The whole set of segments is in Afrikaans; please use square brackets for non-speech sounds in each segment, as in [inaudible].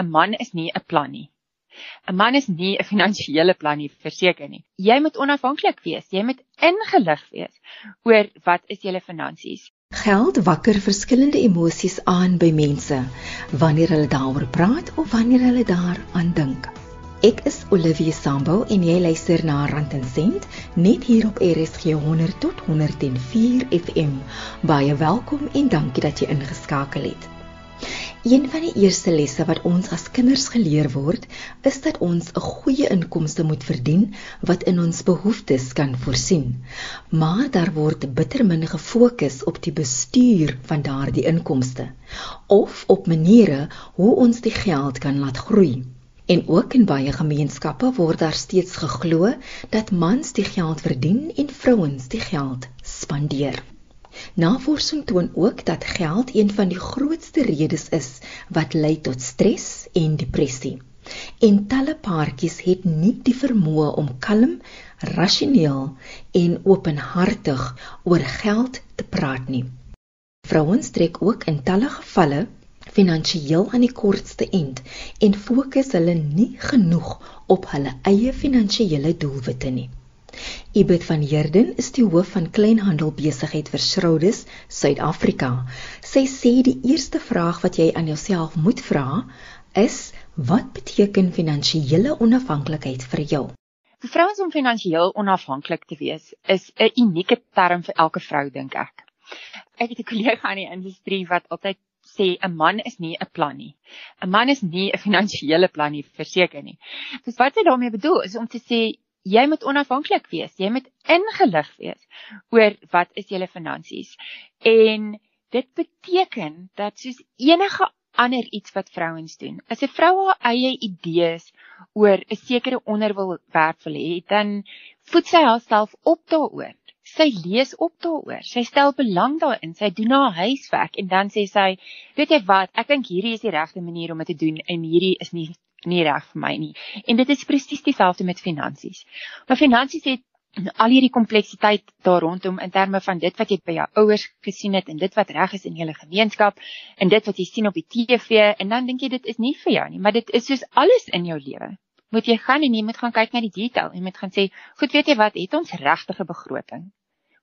'n man is nie 'n plan nie. 'n Man is nie 'n finansiële plan nie, verseker nie. Jy moet onafhanklik wees. Jy moet ingelig wees oor wat is julle finansies. Geld wakker verskillende emosies aan by mense wanneer hulle daaroor praat of wanneer hulle daaraan dink. Ek is Olivia Sambo en jy luister na Rand en Sent net hier op RSG 100 tot 104 FM. Baie welkom en dankie dat jy ingeskakel het. Een van die eerste lesse wat ons as kinders geleer word, is dat ons 'n goeie inkomste moet verdien wat in ons behoeftes kan voorsien. Maar daar word bitter min gefokus op die bestuur van daardie inkomste of op maniere hoe ons die geld kan laat groei. En ook in baie gemeenskappe word daar steeds geglo dat mans die geld verdien en vrouens die geld spandeer. Navorsing toon ook dat geld een van die grootste redes is wat lei tot stres en depressie. En talle paartjies het nie die vermoë om kalm, rasioneel en openhartig oor geld te praat nie. Vrouens trek ook in talle gevalle finansiëel aan die kortste end en fokus hulle nie genoeg op hulle eie finansiële doelwitte nie. Ibet van Heerden is die hoof van kleinhandelbesigheid vir Schrouders, Suid-Afrika. Sy sê die eerste vraag wat jy aan jouself moet vra is: wat beteken finansiële onafhanklikheid vir jou? Vir vrouens om finansiëel onafhanklik te wees is 'n unieke term vir elke vrou dink ek. Ek het 'n kollega in die industrie wat altyd sê 'n man is nie 'n plan nie. 'n Man is nie 'n [laughs] finansiële plan nie, verseker nie. Dis wat sy daarmee bedoel is om te sê jy moet onafhanklik wees. Jy moet ingelig wees oor wat is julle finansies. En dit beteken dat soos enige ander iets wat vrouens doen, as 'n vrou haar eie idees oor 'n sekere onderwerp wil hê, dan voed sy haarself op daaroor. Sy lees op daaroor. Sy stel belang daarin. Sy doen haar huiswerk en dan sê sy, "Weet jy wat? Ek dink hierdie is die regte manier om dit te doen en hierdie is nie nie reg vir my nie. En dit is presies dieselfde met finansies. Maar finansies het al hierdie kompleksiteit daar rondom in terme van dit wat jy by jou ouers gesien het en dit wat reg is in julle gemeenskap en dit wat jy sien op die TV en dan dink jy dit is nie vir jou nie, maar dit is soos alles in jou lewe. Moet jy gaan en jy moet gaan kyk na die detail en moet gaan sê, "Goed, weet jy wat, het ons regtige begroting?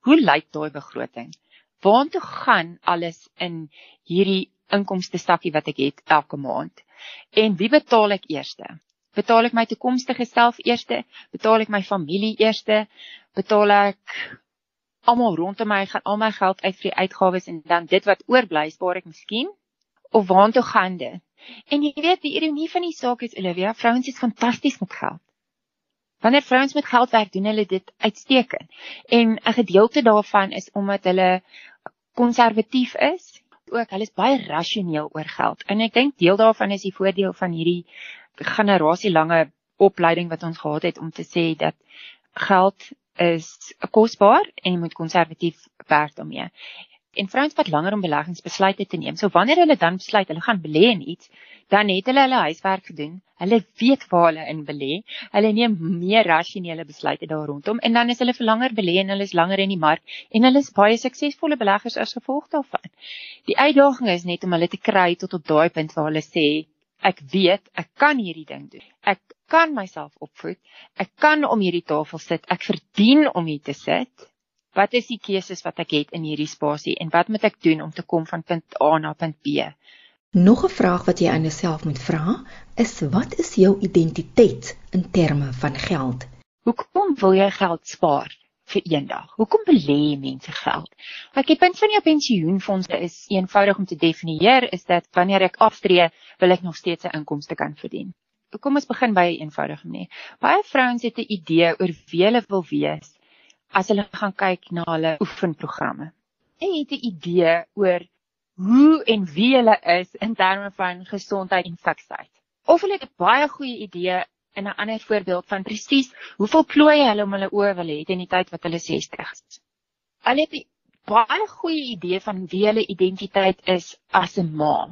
Hoe lyk daai begroting? Waartoe gaan alles in hierdie inkomste stakkie wat ek het elke maand?" En wie betaal ek eerste? Betaal ek my toekomstige self eerste? Betaal ek my familie eerste? Betaal ek almal rondom my gaan al my geld uit vir die uitgawes en dan dit wat oorbly spaar ek miskien? Of waartoe gaan dit? En jy weet die ironie van die saak is Olivia, vrouens is fantasties met geld. Wanneer vrouens met geld werk, doen hulle dit uitstekend. En 'n gedeelte daarvan is omdat hulle konservatief is ook, hulle is baie rasioneel oor geld. En ek dink deel daarvan is die voordeel van hierdie generasielange opleiding wat ons gehad het om te sê dat geld is kosbaar en jy moet konservatief werk daarmee en vrouens wat langer om beleggingsbesluite te neem. So wanneer hulle dan besluit hulle gaan belê in iets, dan het hulle hulle huiswerk gedoen. Hulle weet waar hulle in belê. Hulle neem meer rasionele besluite daar rondom en dan is hulle vir langer belê en hulle is langer in die mark en hulle is baie suksesvolle beleggers as gevolg daarvan. Die uitdaging is net om hulle te kry tot op daai punt waar hulle sê ek weet ek kan hierdie ding doen. Ek kan myself opvoed. Ek kan om hierdie tafel sit. Ek verdien om hier te sit wat is die keuses wat ek het in hierdie spasie en wat moet ek doen om te kom van punt A na punt B? Nog 'n vraag wat jy aan jouself moet vra, is wat is jou identiteit in terme van geld? Hoekom wil jy geld spaar vir eendag? Hoekom belê mense geld? Ek die punt van jou pensioenfondse is eenvoudig om te definieer is dat wanneer ek aftree, wil ek nog steeds 'n inkomste kan verdien. Kom ons begin by 'n eenvoudige manier. Baie vrouens het 'n idee oor wie hulle wil wees as hulle gaan kyk na hulle oefenprogramme. En het 'n idee oor hoe en wie hulle is in terme van gesondheid en fiksheid. Of hulle het 'n baie goeie idee in 'n ander voorbeeld van presies hoeveel plooie hulle om hulle oë wil hê in die tyd wat hulle 60 is. Hulle het 'n baie goeie idee van wie hulle identiteit is as 'n ma.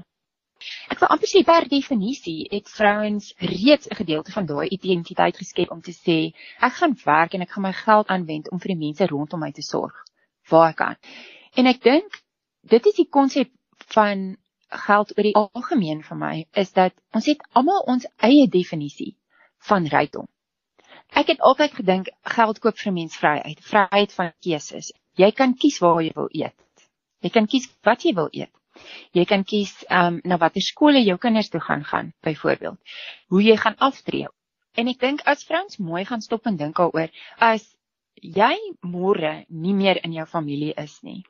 Ek wil amper sê per definisie het vrouens reeds 'n gedeelte van daai identiteit geskep om te sê ek gaan werk en ek gaan my geld aanwend om vir die mense rondom my te sorg waar ek kan. En ek dink dit is die konsep van geld oor die algemeen vir my is dat ons het almal ons eie definisie van rykdom. Ek het altyd gedink geld koop vir mens vryheid, vryheid van keuses. Jy kan kies waar jy wil eet. Jy kan kies wat jy wil eet. Jy kan kies ehm um, na watter skole jou kinders toe gaan gaan, byvoorbeeld. Hoe jy gaan aftree. En ek dink as vrouens mooi gaan stop en dink daaroor, as jy môre nie meer in jou familie is nie,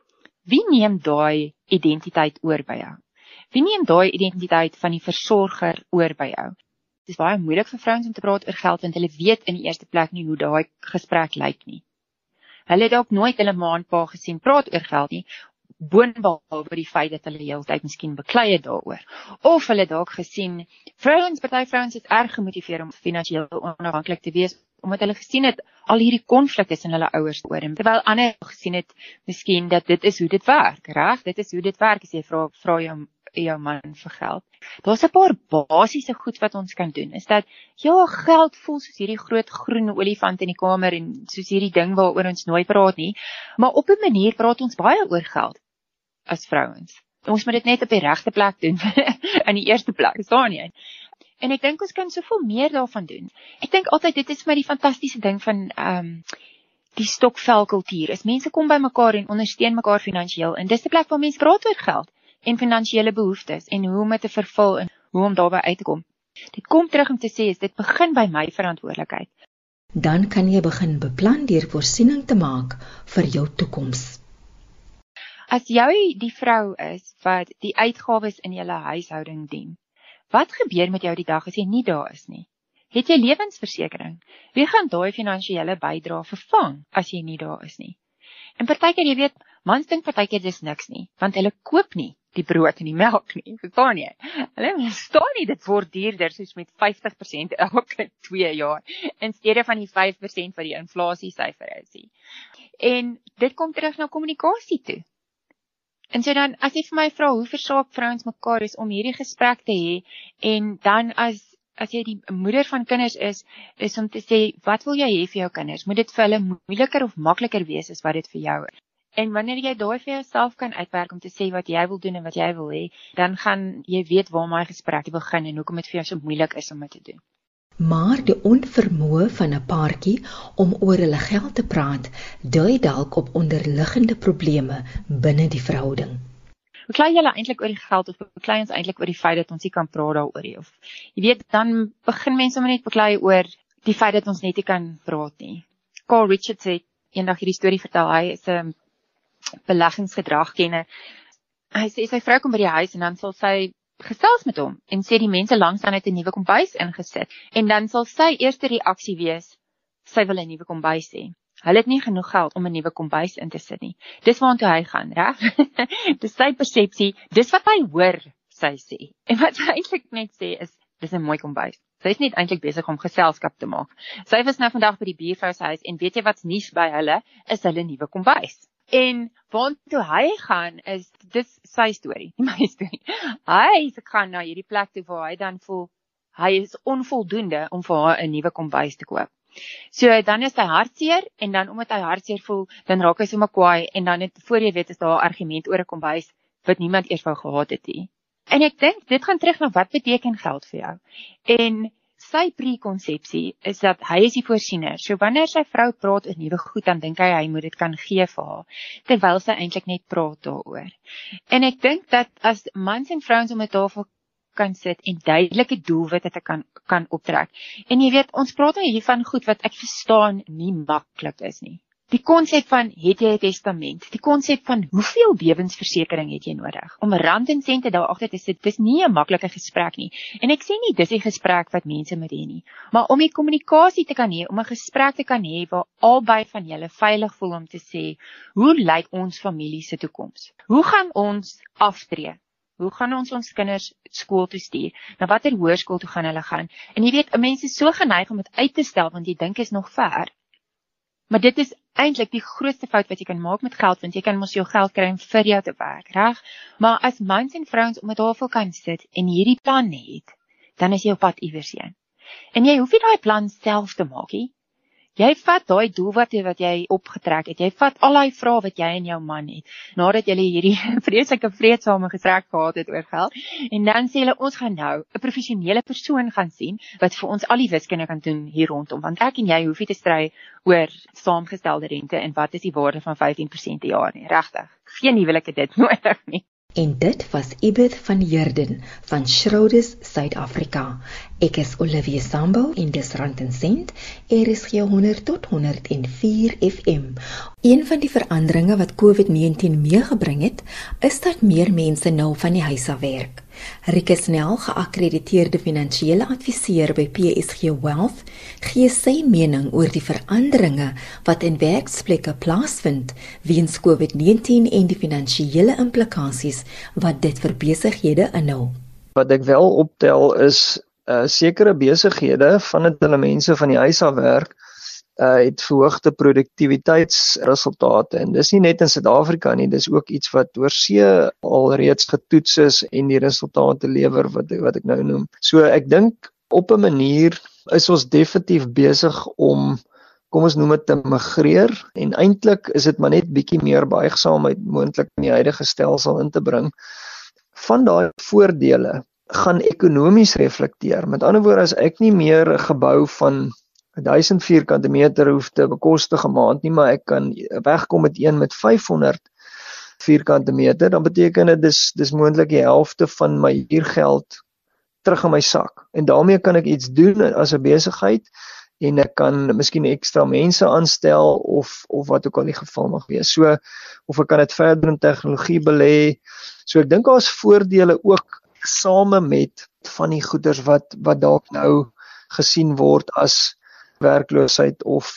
wie neem daai identiteit oor by jou? Wie neem daai identiteit van die versorger oor by jou? Dit is baie moeilik vir vrouens om te praat oor geld want hulle weet in die eerste plek nie hoe daai gesprek lyk nie. Hulle het dalk nooit hulle maandpa gesien praat oor geld nie, boonbehalwe die feit dat hulle heeltyd miskien beklei het daaroor. Of hulle dalk gesien vrouens, party vrouens is erg gemotiveer om finansiëel onafhanklik te wees omdat hulle gesien het al hierdie konflik tussen hulle ouers oor en terwyl ander gesien het miskien dat dit is hoe dit werk, reg? Dit is hoe dit werk as jy vra vra jou jou man vir geld. Daar's 'n paar basiese goed wat ons kan doen. Is dat ja, geld voel soos hierdie groot groen olifant in die kamer en soos hierdie ding waaroor ons nooit praat nie, maar op 'n manier praat ons baie oor geld as vrouens. Ons moet dit net op die regte plek doen [laughs] in die eerste plek, verstaan jy? En ek dink ons kan soveel meer daarvan doen. Ek dink altyd dit is my die fantastiese ding van ehm um, die stokvel kultuur. Is mense kom by mekaar en ondersteun mekaar finansiëel en dis 'n plek waar mense praat oor geld en finansiële behoeftes en hoe om dit te vervul en hoe om daarby uit te kom. Dit kom terug om te sê is dit begin by my verantwoordelikheid. Dan kan jy begin beplan deur voorsiening te maak vir jou toekoms. As jy die vrou is wat die uitgawes in jou huishouding dien, wat gebeur met jou die dag as jy nie daar is nie? Het jy lewensversekering? Wie gaan daai finansiële bydrae vervang as jy nie daar is nie? En partykeer jy weet, mans dink partykeer dis niks nie, want hulle koop nie die brood en die melk nie. Verstaan jy? Hulle verstaan nie dit word duurder soos met 50% elke 2 jaar in steede van die 5% wat die inflasie syfer is nie. En dit kom terug na kommunikasie toe. En so dan as jy vir my vra hoe versaak vrouens mekaar is om hierdie gesprek te hê en dan as as jy die moeder van kinders is is om te sê wat wil jy hê vir jou kinders? Moet dit vir hulle moeiliker of makliker wees as wat dit vir jou is? En wanneer jy daai vir jouself kan uitwerk om te sê wat jy wil doen en wat jy wil hê, dan gaan jy weet waar my gesprek begin en hoekom dit vir jou so moeilik is om dit te doen. Maar die onvermoë van 'n paartjie om oor hulle geld te praat, dui dalk op onderliggende probleme binne die verhouding. Beklei julle eintlik oor die geld of beklei ons eintlik oor die feit dat ons nie kan praat daaroor nie of jy weet dan begin mense maar net beklei oor die feit dat ons net nie kan praat nie. Carl Richards het eendag hierdie storie vertel. Hy is 'n beleggingsgedrag ken. Hy sê sy vrou kom by die huis en dan sal sy gesels met hom en sê die mense langs aan het 'n nuwe kombuis ingesit en dan sal sy eerste reaksie wees sy wil 'n nuwe kombuis hê. Hulle het nie genoeg geld om 'n nuwe kombuis in te sit nie. Dis waartoe hy gaan, reg? [laughs] dis sy persepsie, dis wat hy hoor, sy sê. En wat hy eintlik net sê is dis 'n mooi kombuis. Sy is nie eintlik besig om geselskap te maak. Sy was nou vandag by die buurvrou se huis en weet jy wat's nuus by hulle? Is hulle nuwe kombuis. En waartoe hy gaan is dis sy storie, nie [laughs] my storie. Hy se gaan na hierdie plek toe waar hy dan voel hy is onvoldoende om vir haar 'n nuwe kombuis te koop. So dan is hy hartseer en dan omdat hy hartseer voel, dan raak hy sommer kwaai en dan net voor jy weet is daar 'n argument oor 'n kombuis wat niemand eers wou gehad het nie. En ek dink dit gaan terug na wat beteken geld vir jou. En sy prekonsepsie is dat hy is die voorsiener. So wanneer sy vrou praat oor nuwe goed, dan dink hy hy moet dit kan gee vir haar, terwyl sy eintlik net praat daaroor. En ek dink dat as mans en vrouens om 'n tafel kan sit en duidelike doelwitte te kan kan optrek. En jy weet, ons praat nou hier van goed wat ek verstaan nie maklik is nie. Die konsep van het jy 'n testament? Die konsep van hoeveel lewensversekering het jy nodig? Om rand en sente daar agter te sit, dis nie 'n maklike gesprek nie. En ek sê nie dis 'n gesprek wat mense moet hê nie, maar om die kommunikasie te kan hê, om 'n gesprek te kan hê waar albei van julle veilig voel om te sê, hoe lyk ons familie se toekoms? Hoe gaan ons aftree? Hoe gaan ons ons kinders skool toe stuur? Na watter hoërskool toe gaan hulle gaan? En jy weet, mense is so geneig om dit uit te stel want jy dink is nog ver. Maar dit is eintlik die grootste fout wat jy kan maak met geld want jy kan mos jou geld kry om vir jou te werk, reg? Maar as mans en vrouens om 'n tafel kan sit en hierdie plan het, dan is jy op pad iewers heen. En jy hoef nie daai plan self te maak nie. Jy vat daai doel wat jy opgetrek het. Jy vat al daai vrae wat jy en jou man het nadat julle hierdie [laughs] vreeslike vreedsame gesprek gehad het oor geld en dan sê hulle ons gaan nou 'n professionele persoon gaan sien wat vir ons al die wiskunde kan doen hier rondom want ek en jy hoef nie te stry oor saamgestelde rente en wat is die waarde van 15% per jaar nie. Regtig. Geen huwelike dit [laughs] nodig nie. En dit was Ibeth van Heerden van Schrodes Suid-Afrika. Ek is Olivia Sambo in dis rand en sent. Er is hier 100 tot 104 FM. Een van die veranderinge wat COVID-19 meegebring het, is dat meer mense nou van die huis af werk. Rike Snell, geakkrediteerde finansiële adviseur by PSG Wealth, gee sy mening oor die veranderinge wat in werksplekke plaasvind weens COVID-19 en die finansiële implikasies wat dit vir besighede inhou. Wat ek wel optel is uh, sekere besighede van dit hulle mense van die huis af werk uh het verhoogde produktiwiteitsresultate en dis nie net in Suid-Afrika nie dis ook iets wat oor see alreeds getoets is en die resultate lewer wat wat ek nou noem. So ek dink op 'n manier is ons definitief besig om kom ons noem dit te migreer en eintlik is dit maar net bietjie meer buigsaamheid moontlik in die huidige stelsel in te bring. Van daai voordele gaan ekonomies reflekteer. Met ander woorde as ek nie meer 'n gebou van 1000 vierkante meter hoef te bekostig 'n maand nie, maar ek kan wegkom met een met 500 vierkante meter, dan beteken dit dis dis moontlik die helfte van my huurgeld terug in my sak. En daarmee kan ek iets doen as 'n besigheid en ek kan miskien ekstra mense aanstel of of wat ook al die geval mag wees. So of ek kan dit verder in tegnologie belê. So ek dink daar's voordele ook same met van die goederes wat wat dalk nou gesien word as werkloosheid of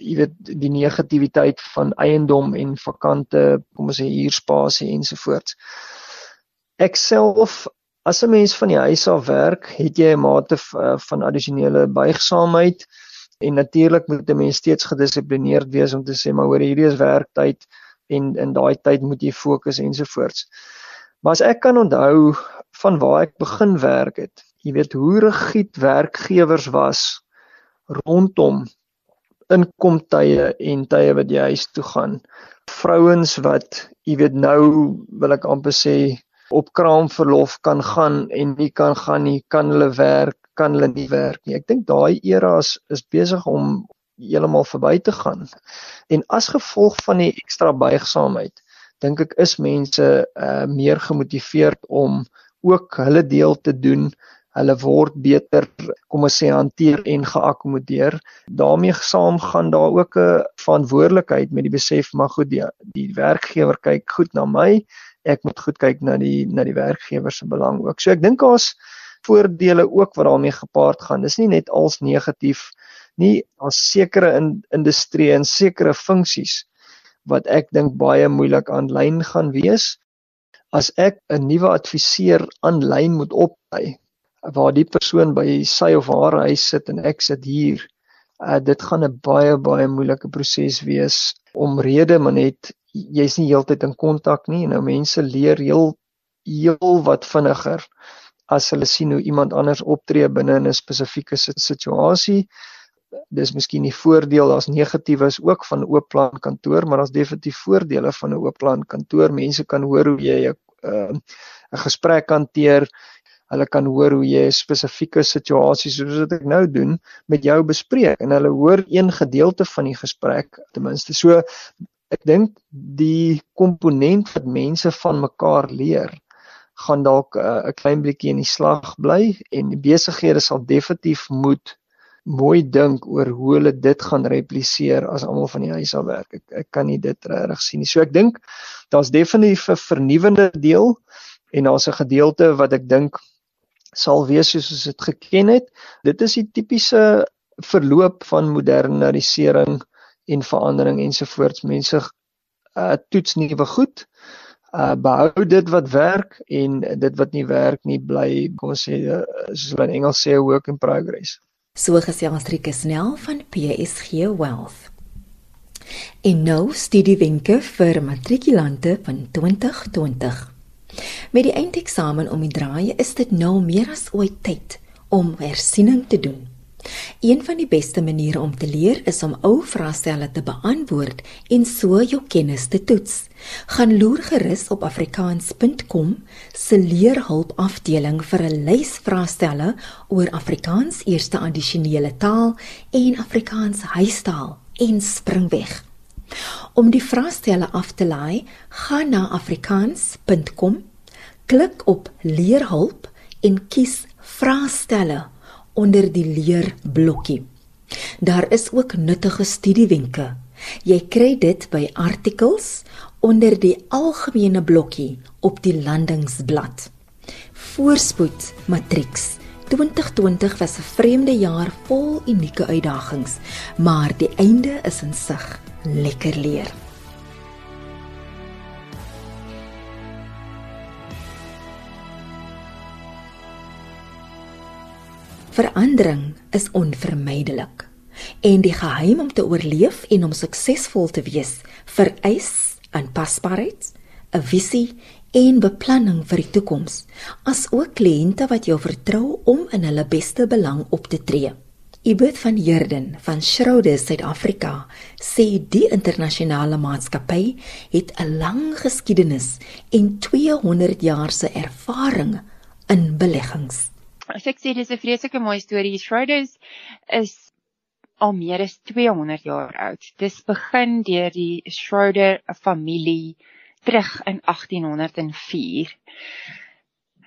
jy weet die negativiteit van eiendom en vakante kom ons sê huurspasie ensovoorts. Ek self as 'n mens van die huis af werk, het jy 'n mate eh, van addisionele buigsaamheid en natuurlik moet 'n mens steeds gedissiplineerd wees om te sê maar hoor hierdie is werktyd en in daai tyd moet jy fokus ensovoorts. Maar as ek kan onthou van waar ek begin werk het, jy weet hoe rigied werkgewers was rondom inkomtye en tye wat jy huis toe gaan. Vrouens wat, jy weet nou wil ek amper sê op kraamverlof kan gaan en nie kan gaan nie, kan hulle werk, kan hulle nie werk nie. Ek dink daai era is, is besig om heeltemal verby te gaan. En as gevolg van die ekstra buigsaamheid, dink ek is mense uh meer gemotiveerd om ook hulle deel te doen hulle word beter kom ons sê hanteer en geakkommodeer. daarmee saam gaan daar ook 'n verantwoordelikheid met die besef maar goed die, die werkgewer kyk goed na my, ek moet goed kyk na die na die werkgewer se belang ook. So ek dink daar's voordele ook wat daarmee gepaard gaan. Dis nie net als negatief nie, daar's sekere in industrie en sekere funksies wat ek dink baie moeilik aanlyn gaan wees as ek 'n nuwe adviseur aanlyn moet oplei waar die persoon by sy of haar huis sit en ek sit hier. Uh dit gaan 'n baie baie moeilike proses wees omrede maar net jy's nie heeltyd in kontak nie. Nou mense leer heel heel wat vinniger as hulle sien hoe iemand anders optree binne 'n spesifieke situasie. Dis miskien die voordeel, daar's negatiewes ook van oop plan kantoor, maar daar's definitief voordele van 'n oop plan kantoor. Mense kan hoor hoe jy 'n uh, 'n gesprek hanteer. Hulle kan hoor hoe jy spesifieke situasies soos wat ek nou doen met jou bespreek en hulle hoor een gedeelte van die gesprek ten minste. So ek dink die komponent wat mense van mekaar leer gaan dalk uh, 'n klein bietjie in die slag bly en die besighede sal definitief moet mooi dink oor hoe hulle dit gaan repliseer as almal van die huis af werk. Ek ek kan nie dit regtig sien nie. So ek dink daar's definitief 'n vernuwendende deel en daar's 'n gedeelte wat ek dink sal wees soos ons dit geken het. Dit is die tipiese verloop van modernisering en verandering ensovoorts. Mense uh toets nuwe goed. Uh behou dit wat werk en dit wat nie werk nie bly kom ons sê uh, soos hulle in Engels sê work in progress. So gesels Rike Snell van PSG Wealth. En nou studiewenke vir matrikulante van 2020. Met die eindeksamen om die draai is dit nou meer as ooit tyd om hersiening te doen. Een van die beste maniere om te leer is om ou vraestelle te beantwoord en so jou kennis te toets. Gaan loer gerus op afrikaans.com se leerhulp afdeling vir 'n lys vraestelle oor Afrikaans eerste addisionele taal en Afrikaans huistaal en springweg. Om die vraestelle af te laai, gaan na afrikaans.com, klik op leerhulp en kies vraestelle onder die leerblokkie. Daar is ook nuttige studiewenke. Jy kry dit by artikels onder die algemene blokkie op die landingsblad. Voorspoed matrieks 2020 was 'n vreemde jaar vol unieke uitdagings, maar die einde is in sig. Lekker leer. Verandering is onvermydelik en die geheim om te oorleef en om suksesvol te wees vereis aanpasbaarheid, 'n visie en beplanning vir die toekoms, asook kliënte wat jou vertrou om in hulle beste belang op te tree. Ibeth van Heerden van Schroeder Suid-Afrika sê die internasionale maatskappy het 'n lang geskiedenis en 200 jaar se ervaring in beleggings as ek sê dis 'n vreeslike mooi storie. Schroders is al meer as 200 jaar oud. Dis begin deur die Schroder familie terug in 1804.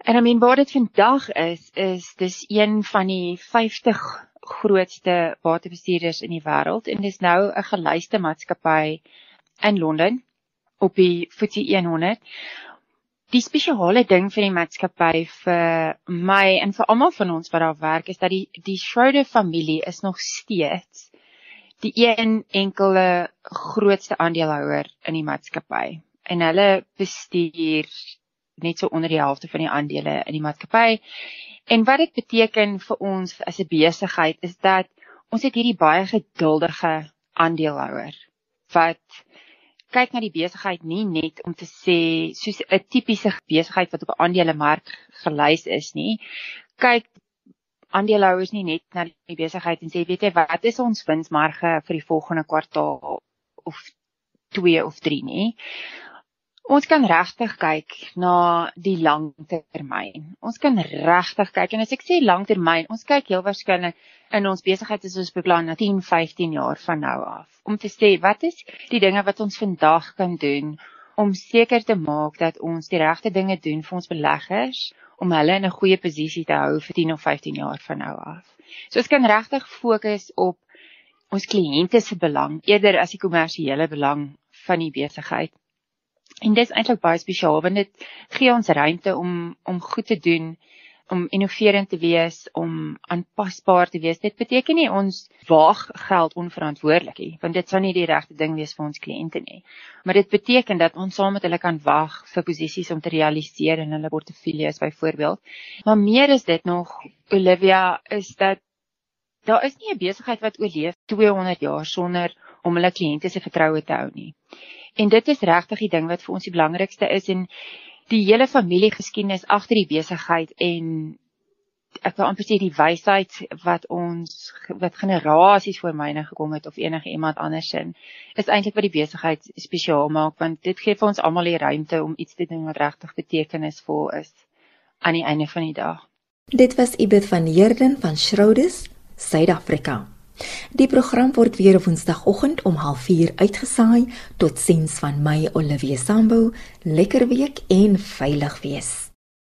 En I mean wat dit vandag is is dis een van die 50 grootste waterbestuurders in die wêreld en dis nou 'n gelyste maatskappy in Londen op die FTSE 100 die spesiale ding vir die maatskappy vir my en vir almal van ons wat daar werk is dat die die Schroeder familie is nog steeds die een enkele grootste aandeelhouer in die maatskappy. En hulle bestuur net so onder die helfte van die aandele in die maatskappy. En wat dit beteken vir ons as 'n besigheid is dat ons het hierdie baie geduldige aandeelhouer wat kyk na die besigheid nie net om te sê soos 'n tipiese besigheid wat op 'n aandelemark gelys is nie. Kyk aandeelhouers nie net na die besigheid en sê weet jy wat is ons winsmarge vir die volgende kwartaal of 2 of 3 nie. Ons kan regtig kyk na die langtermyn. Ons kan regtig kyk en as ek sê langtermyn, ons kyk heel waarskynlik in ons besigheid as ons beplan na 10, 15 jaar van nou af. Om te sê wat is die dinge wat ons vandag kan doen om seker te maak dat ons die regte dinge doen vir ons beleggers om hulle in 'n goeie posisie te hou vir 10 of 15 jaar van nou af. So ons kan regtig fokus op ons kliënte se belang eerder as die kommersiële belang van die besigheid. En dit is eintlik baie spesiaal want dit gee ons ruimte om om goed te doen, om innoverend te wees, om aanpasbaar te wees. Dit beteken nie ons waag geld onverantwoordelik nie, want dit sou nie die regte ding wees vir ons kliënte nie. Maar dit beteken dat ons saam met hulle kan wag vir posisies om te realiseer in hulle portefeuilles byvoorbeeld. Maar meer is dit nog Olivia is dat daar is nie 'n besigheid wat oorleef 200 jaar sonder om hulle kliënte se vertroue te hou nie. En dit is regtig die ding wat vir ons die belangrikste is en die hele familiegeskiedenis agter die besigheid en ek wil amper sê die wysheid wat ons wat generasies voor myne gekom het of enige iemand andersin is eintlik wat die besigheid spesiaal maak want dit gee vir ons almal die ruimte om iets te doen wat regtig betekenisvol is aan die einde van die dag. Dit was Ibeth van Heerden van Schrouders, Suid-Afrika. Die program word weer woensdagoggend om 04:30 uitgesaai. Totsiens van my Olivia Sambu. Lekker week en veilig wees.